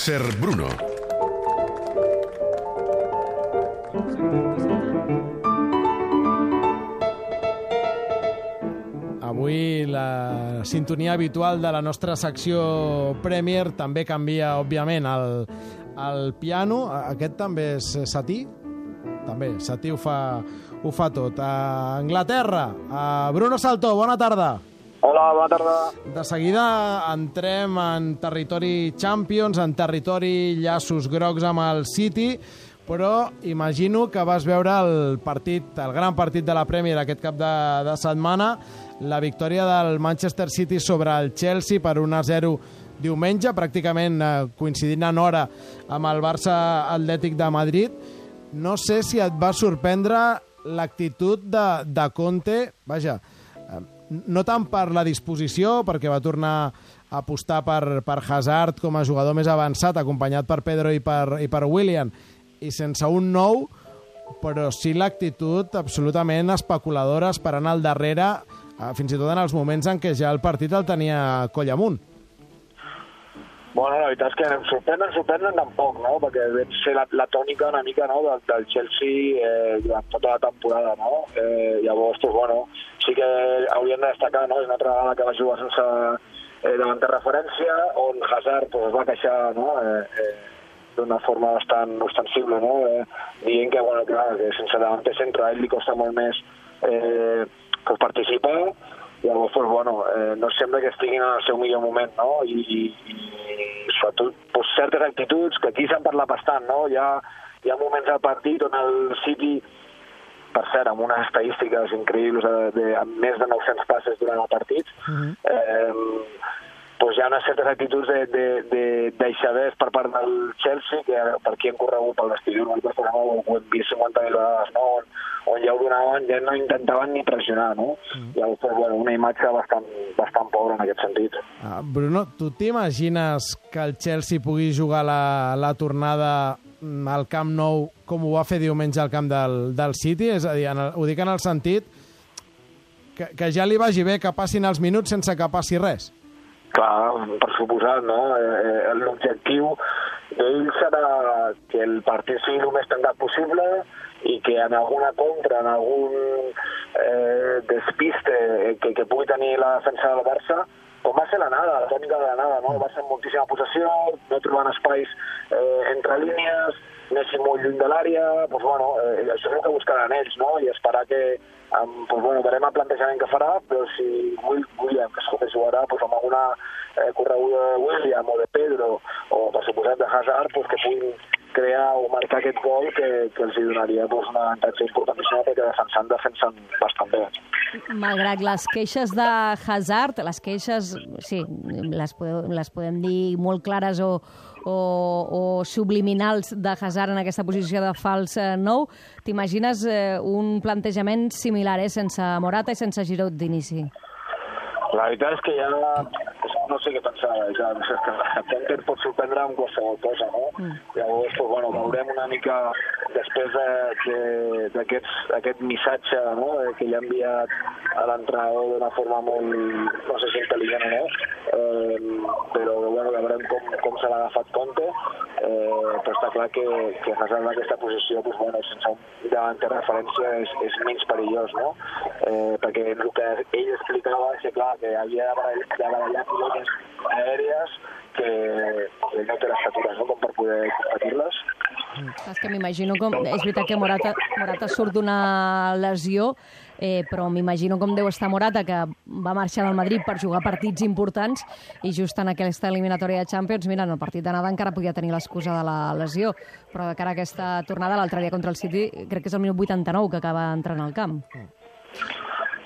Ser Bruno. Avui la sintonia habitual de la nostra secció Premier també canvia, òbviament, el, el piano. Aquest també és Satí? També, Satí ho fa, ho fa tot. A Anglaterra, a Bruno Saltó, bona tarda. Hola, bona tarda. De seguida entrem en territori Champions, en territori llaços grocs amb el City, però imagino que vas veure el partit, el gran partit de la Premier aquest cap de, de setmana, la victòria del Manchester City sobre el Chelsea per 1-0 diumenge, pràcticament eh, coincidint en hora amb el Barça Atlètic de Madrid. No sé si et va sorprendre l'actitud de, de Conte, vaja, no tant per la disposició, perquè va tornar a apostar per, per Hazard com a jugador més avançat, acompanyat per Pedro i per, i per William, i sense un nou, però sí l'actitud absolutament especuladora, esperant al darrere, eh, fins i tot en els moments en què ja el partit el tenia coll amunt. Bueno, la veritat és que sorprenen, sorprenen tampoc, no? Perquè vam ser la, la tònica una mica no? del, del Chelsea eh, durant tota la temporada, no? Eh, llavors, pues, bueno, sí que hauríem de destacar, no? És una altra vegada que va jugar sense eh, davant de referència, on Hazard pues, es va queixar, no? Eh, eh, d'una forma bastant ostensible, no? Eh, dient que, bueno, clar, que sense davant de centre a ell li costa molt més eh, pues, participar, llavors, pues, bueno, eh, no sembla que estiguin en el seu millor moment, no? I, i, i sobretot pues, certes actituds que aquí s'han parlat bastant, no? Hi ha, hi ha moments del partit on el City, per cert, amb unes estadístiques increïbles de, de, amb més de 900 passes durant el partit, uh -huh. eh, pues hi ha unes certes actituds de, de, de deixaders per part del Chelsea, que per aquí han corregut pel vestidor, no? ho, ho hem vist 50.000 vegades, no? on, on ja ho donaven, ja no intentaven ni pressionar, no? Mm. Llavors, pues, bueno, una imatge bastant, bastant pobra en aquest sentit. Uh, Bruno, tu t'imagines que el Chelsea pugui jugar la, la tornada al Camp Nou com ho va fer diumenge al camp del, del City? És a dir, en el, ho dic en el sentit que, que ja li vagi bé que passin els minuts sense que passi res. Clar, per suposat, no? Eh, L'objectiu d'ell serà que el partit sigui el més tancat possible i que en alguna contra, en algun eh, despiste que, que pugui tenir la defensa del Barça, com va ser la nada, la tònica de la nada, no? Va ser amb moltíssima possessió, no trobant espais eh, entre línies, anéssim molt lluny de l'àrea, doncs, bueno, eh, això és el que buscaran ells, no? I esperar que, amb, doncs, bueno, verem el plantejament que farà, però si Will, William, que que jugarà doncs, amb alguna eh, correguda de William o de Pedro, o per suposat de Hazard, doncs, que puguin crear o marcar aquest gol que, que els hi donaria doncs, un avantatge importantíssim perquè defensant defensen bastant bé. Malgrat les queixes de Hazard, les queixes, sí, les, podem, les podem dir molt clares o, o, o subliminals de Hazard en aquesta posició de fals eh, nou, t'imagines eh, un plantejament similar, eh, sense Morata i sense Giroud d'inici? La veritat és que ja no sé què pensar, ja, que Conte pot sorprendre amb qualsevol cosa, no? Mm. Llavors, pues, bueno, veurem una mica després d'aquest missatge no? que li ha enviat a l'entrenador d'una forma molt, no sé si intel·ligent o no, eh, però bueno, veurem com, com se l'ha agafat Conte, eh, però està clar que, que Hazard en aquesta posició, pues, bueno, sense un davanter referència és, és menys perillós, no? Eh, perquè el que ell explicava és que, clar, que havia de barallar, de barallar pilotes aèries que no té l'estatura no? com per poder competir-les. És que m'imagino com... És veritat que Morata, Morata surt d'una lesió, eh, però m'imagino com deu estar Morata, que va marxar del Madrid per jugar partits importants i just en aquesta eliminatòria de Champions, mira, en el partit d'anada encara podia tenir l'excusa de la lesió, però de cara a aquesta tornada, l'altre dia contra el City, crec que és el minut 89 que acaba entrant al camp.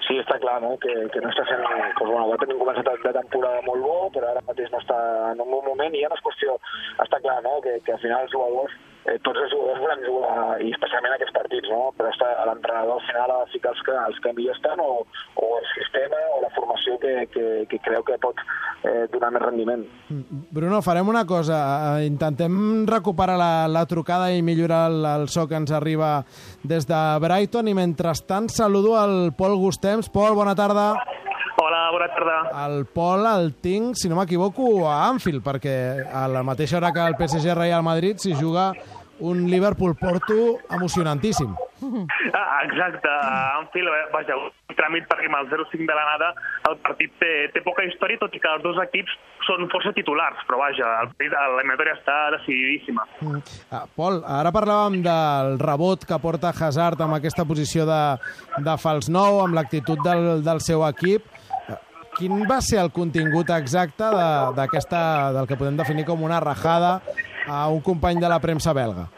Sí, està clar, no?, que, que no està sent... Doncs, bueno, va tenir començat de temporada molt bo, però ara mateix no està en un bon moment i ja no és qüestió... Està clar, no?, que, que al final els jugadors eh, tots els jugadors volen jugar, i especialment aquests partits, no? però està l'entrenador al final ha de ficar els que, els que millor estan o, o el sistema o la formació que, que, que creu que pot eh, donar més rendiment. Bruno, farem una cosa. Eh, intentem recuperar la, la trucada i millorar el, el so que ens arriba des de Brighton i mentrestant saludo al Pol Gustems. Pol, bona tarda. Hola, bona tarda. El Pol el tinc, si no m'equivoco, a Anfield, perquè a la mateixa hora que el PSG Real Madrid s'hi juga un Liverpool-Porto emocionantíssim. Ah, exacte, a Anfield, eh, vaja, un tràmit perquè amb el 0-5 de l'anada el partit té, té poca història, tot i que els dos equips són força titulars, però vaja, l'eliminatòria està decididíssima. Mm. Ah, Pol, ara parlàvem del rebot que porta Hazard amb aquesta posició de, de fals nou, amb l'actitud del, del seu equip. Quin va ser el contingut exacte de, d'aquesta, del que podem definir com una rajada a un company de la premsa belga?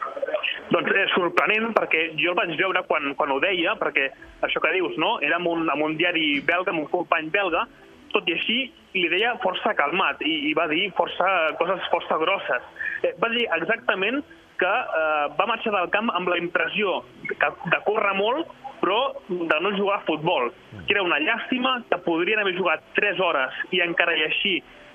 Doncs és sorprenent perquè jo el vaig veure quan, quan ho deia, perquè això que dius, no? Era amb un, amb un diari belga, amb un company belga, tot i així li deia força calmat i, i va dir força, coses força grosses. Eh, va dir exactament que eh, va marxar del camp amb la impressió que, de córrer molt però de no jugar a futbol, que era una llàstima, que podrien haver jugat 3 hores i encara i així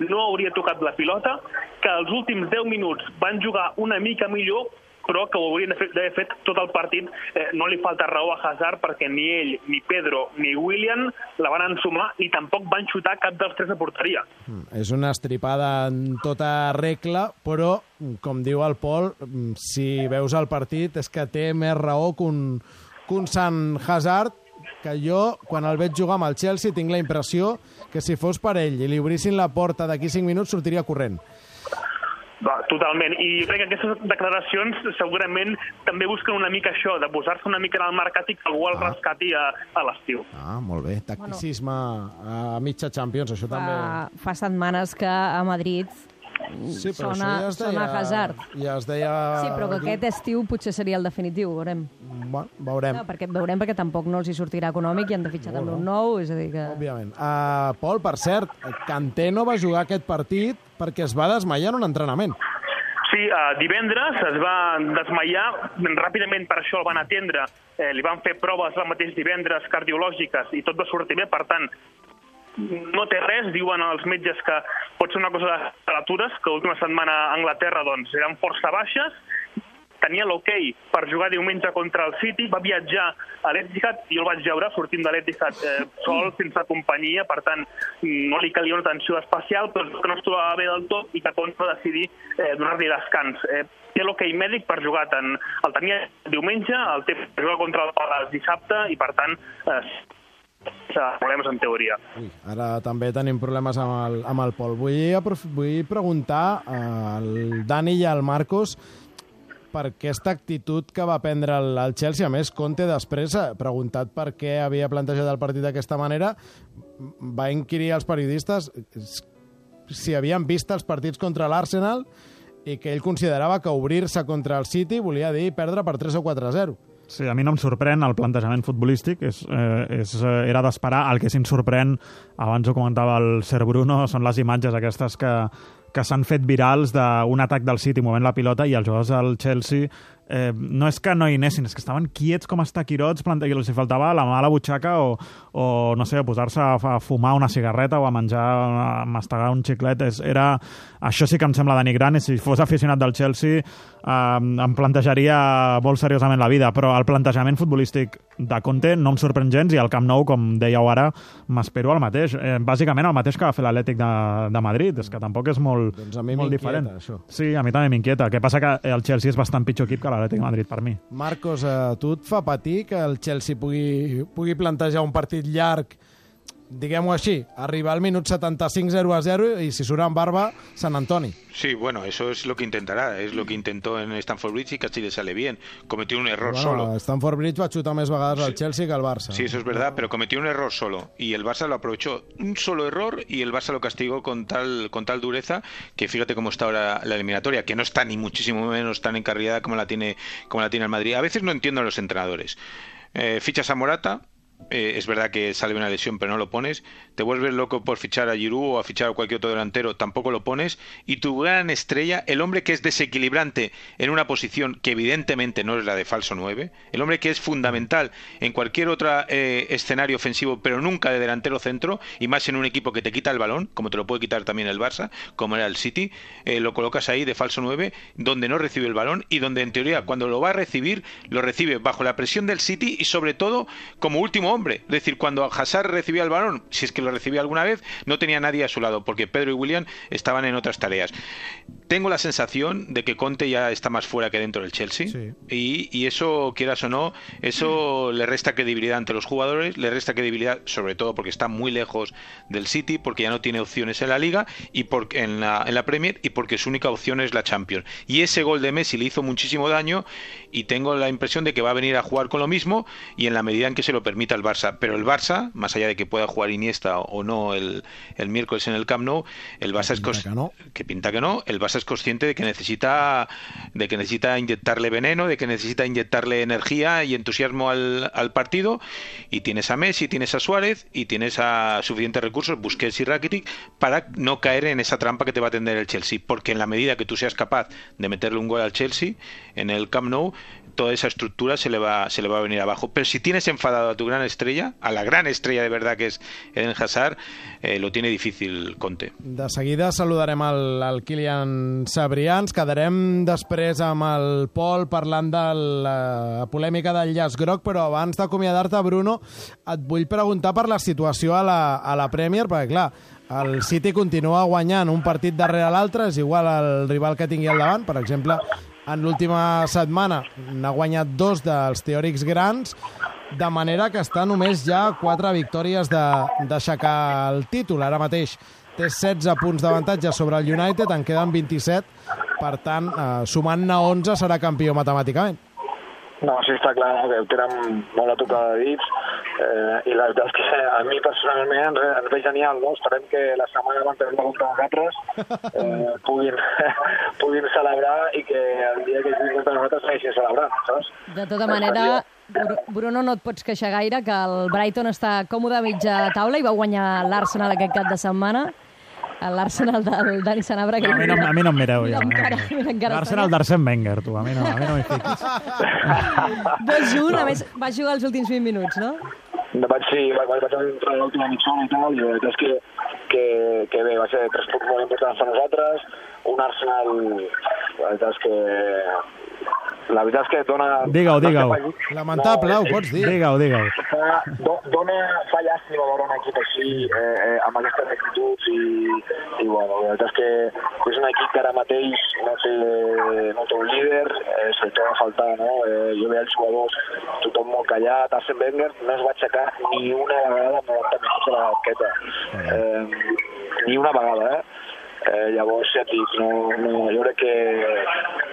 no hauria tocat la pilota, que els últims 10 minuts van jugar una mica millor, però que ho haurien d'haver fet tot el partit. Eh, no li falta raó a Hazard perquè ni ell, ni Pedro, ni William la van ensumar i tampoc van xutar cap dels tres a porteria. Mm, és una estripada en tota regla, però, com diu el Pol, mm, si veus el partit és que té més raó que un, que un Sant Hazard que jo, quan el veig jugar amb el Chelsea, tinc la impressió que si fos per ell i li obrissin la porta d'aquí 5 minuts sortiria corrent. Va, totalment. I jo crec que aquestes declaracions segurament també busquen una mica això, de posar-se una mica en el mercat i que algú el Ah. rescati a, a l'estiu. Ah, molt bé. Tacticisme a mitja Champions, això també... Fa, fa setmanes que a Madrid Sí, però sona, això ja es deia... sona Hazard. Ja es deia... Sí, però que aquest estiu potser seria el definitiu, veurem. Bueno, veurem. No, perquè veurem perquè tampoc no els hi sortirà econòmic i han de fitxar també un nou, és a dir que... Òbviament. Uh, Pol, per cert, Kanté no va jugar aquest partit perquè es va desmaiar en un entrenament. Sí, uh, divendres es va desmaiar, ràpidament per això el van atendre, eh, li van fer proves el mateix divendres cardiològiques i tot va sortir bé, per tant, no té res, diuen els metges que pot ser una cosa de temperatures, que l'última setmana a Anglaterra doncs, eren força baixes, tenia l'ok per jugar diumenge contra el City, va viatjar a l'Etihad, i el vaig veure sortint de l'Etihad eh, sol, sense companyia, per tant, no li calia una atenció especial, però que no es trobava bé del tot i que Pons va decidir eh, donar-li descans. Eh, té l'ok mèdic per jugar tant el tenia diumenge, el té per jugar contra el Palace dissabte, i per tant, eh, problemes en teoria. Ui, ara també tenim problemes amb el, amb el Pol. Vull, vull preguntar al Dani i al Marcos per aquesta actitud que va prendre el, el Chelsea. A més, Conte després, preguntat per què havia plantejat el partit d'aquesta manera, va inquirir als periodistes si havien vist els partits contra l'Arsenal i que ell considerava que obrir-se contra el City volia dir perdre per 3 o 4 a 0. Sí, a mi no em sorprèn el plantejament futbolístic, és, eh, és, eh, era d'esperar. El que sí em sorprèn, abans ho comentava el Ser Bruno, són les imatges aquestes que, que s'han fet virals d'un atac del City movent la pilota i els jugadors del Chelsea eh, no és que no hi anessin, és que estaven quiets com estaquirots, plante... i els hi faltava la mà a la butxaca o, o no sé, posar-se a, a fumar una cigarreta o a menjar, a mastegar un xiclet. És, era... Això sí que em sembla denigrant i si fos aficionat del Chelsea eh, em plantejaria molt seriosament la vida, però el plantejament futbolístic de Conte no em sorprèn gens i al Camp Nou, com dèieu ara, m'espero el mateix. Eh, bàsicament el mateix que va fer l'Atlètic de, de Madrid, és que tampoc és molt, Doncs a mi molt diferent. això. Sí, a mi també m'inquieta. El que passa que el Chelsea és bastant pitjor equip que l'Atlètic de Madrid per mi. Marcos, a tu et fa patir que el Chelsea pugui, pugui plantejar un partit llarg, diguem-ho així, arribar al minut 75 0 a 0 i si surt amb barba, Sant Antoni. Sí, bueno, eso es lo que intentará, es lo que intentó en Stanford Bridge y casi le sale bien. Cometió un error solo. Bueno, Stanford Bridge va xutar més vegades al Chelsea que al Barça. Sí, eso es verdad, pero cometió un error solo y el Barça lo aprovechó. Un solo error y el Barça lo castigó con tal con tal dureza que fíjate cómo está ahora la eliminatoria, que no está ni muchísimo menos tan encarrilada como la tiene como la tiene el Madrid. A veces no entiendo a los entrenadores. Eh, fichas a Morata, eh, es verdad que sale una lesión, pero no lo pones. Te vuelves loco por fichar a Giroud o a fichar a cualquier otro delantero, tampoco lo pones. Y tu gran estrella, el hombre que es desequilibrante en una posición que evidentemente no es la de falso 9, el hombre que es fundamental en cualquier otro eh, escenario ofensivo, pero nunca de delantero centro, y más en un equipo que te quita el balón, como te lo puede quitar también el Barça, como era el City, eh, lo colocas ahí de falso 9, donde no recibe el balón y donde en teoría cuando lo va a recibir, lo recibe bajo la presión del City y sobre todo como último hombre. Es decir, cuando Hazard recibía el balón, si es que lo recibía alguna vez, no tenía nadie a su lado, porque Pedro y William estaban en otras tareas. Tengo la sensación de que Conte ya está más fuera que dentro del Chelsea. Sí. Y, y eso, quieras o no, eso le resta credibilidad ante los jugadores, le resta credibilidad sobre todo porque está muy lejos del City, porque ya no tiene opciones en la Liga y porque en la, en la Premier y porque su única opción es la Champions. Y ese gol de Messi le hizo muchísimo daño y tengo la impresión de que va a venir a jugar con lo mismo y en la medida en que se lo permita el Barça. Pero el Barça, más allá de que pueda jugar Iniesta o no el, el miércoles en el Camp Nou, el Barça es pinta cons- que no. que pinta que no, el Barça es consciente de que necesita de que necesita inyectarle veneno, de que necesita inyectarle energía y entusiasmo al, al partido y tienes a Messi, tienes a Suárez y tienes a suficientes recursos, Busquets y Rakitic para no caer en esa trampa que te va a tender el Chelsea, porque en la medida que tú seas capaz de meterle un gol al Chelsea en el Camp Nou toda esa estructura se le va se le va a venir abajo. Pero si tienes enfadado a tu gran estrella, a la gran estrella de verdad que es Eden Hazard, eh, lo tiene difícil Conte. De seguida saludarem el, el Kilian Sabrià. Ens quedarem després amb el Pol parlant de la polèmica del llaç groc, però abans d'acomiadar-te, Bruno, et vull preguntar per la situació a la, a la Premier, perquè, clar, el City continua guanyant un partit darrere l'altre, és igual el rival que tingui al davant. Per exemple, en l'última setmana n'ha guanyat dos dels teòrics grans, de manera que està només ja quatre victòries d'aixecar el títol. Ara mateix té 16 punts d'avantatge sobre el United, en queden 27, per tant, eh, sumant-ne 11 serà campió matemàticament. No, sí, està clar que tenen molt a tocar de dits eh, i la veritat és que a mi personalment ens, ve genial, no? Esperem que la setmana abans de la contra nosaltres eh, puguin, puguin celebrar i que el dia que juguin contra nosaltres segueixin celebrant, saps? De tota manera, Bru- Bruno, no et pots queixar gaire, que el Brighton està còmode a mitja taula i va guanyar l'Arsenal aquest cap de setmana. L'Arsenal del Dani Sanabra. Que A mi no, a mi no em mireu, ja. L'Arsenal d'Arsène Wenger, tu. A mi no, a mi no m'hi fiquis. 2-1, a més, va jugar els últims 20 minuts, no? Vaig, sí, vaig, vaig entrar a l'última mitja hora i tal, i la veritat és que, que, que bé, va ser tres punts molt importants per nosaltres, un Arsenal, la veritat és que la veritat és que dona... Digue-ho, digue-ho. Lamentable, ho pots dir. Digue-ho, digue-ho. dona, fa llàstima veure un equip així, eh, eh, amb aquestes actituds i, i bueno, la veritat és que és un equip que ara mateix no té, no té un líder, eh, se li torna a faltar, no? Eh, jo veia els jugadors, tothom molt callat, Arsene Wenger no es va aixecar ni una vegada en 90 minuts a la banqueta. Eh, ni una vegada, eh? Eh, llavors, ja et dic, no, no, jo crec que,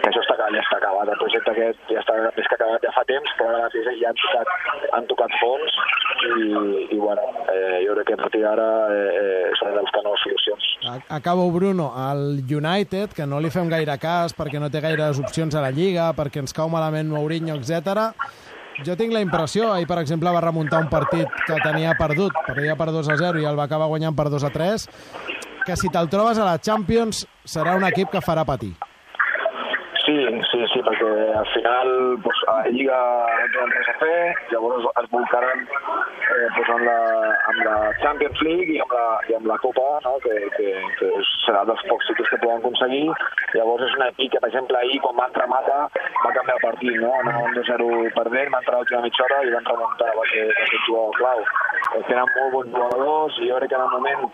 això està, ja està acabat. El projecte aquest ja està més que acabat ja fa temps, però ara ja han tocat, han tocat fons i, i bueno, eh, jo crec que a partir d'ara eh, eh, s'han de buscar noves solucions. Acabo, Bruno. El United, que no li fem gaire cas perquè no té gaires opcions a la Lliga, perquè ens cau malament Mourinho, etc. Jo tinc la impressió, ahir, per exemple, va remuntar un partit que tenia perdut, perdia per 2 a 0 i el va acabar guanyant per 2 a 3, que si te'l trobes a la Champions serà un equip que farà patir. Sí, sí, sí, perquè al final pues, a la Lliga no tenen res a fer, llavors es volcaran eh, pues, amb, la, amb la Champions League i amb la, i amb la Copa, no? que, que, que serà dels pocs sitios que poden aconseguir. Llavors és un equip que, per exemple, ahir, quan va entrar Mata, va canviar el partit, no? Anaven 2-0 perdent, va entrar l'última mitja hora i van remuntar, va ser, va ser jugador clau. Tenen molt bons jugadors i jo crec que en el moment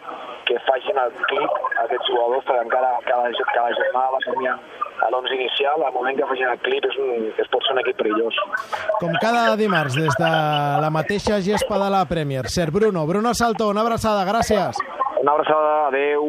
que facin el clic aquests jugadors, perquè encara cada, cada jornada va canviant a l'11 inicial, al moment que facin el clip és un, es pot ser un equip perillós. Com cada dimarts, des de la mateixa gespa de la Premier. Ser Bruno. Bruno Salto, una abraçada, gràcies. Una abraçada, adeu.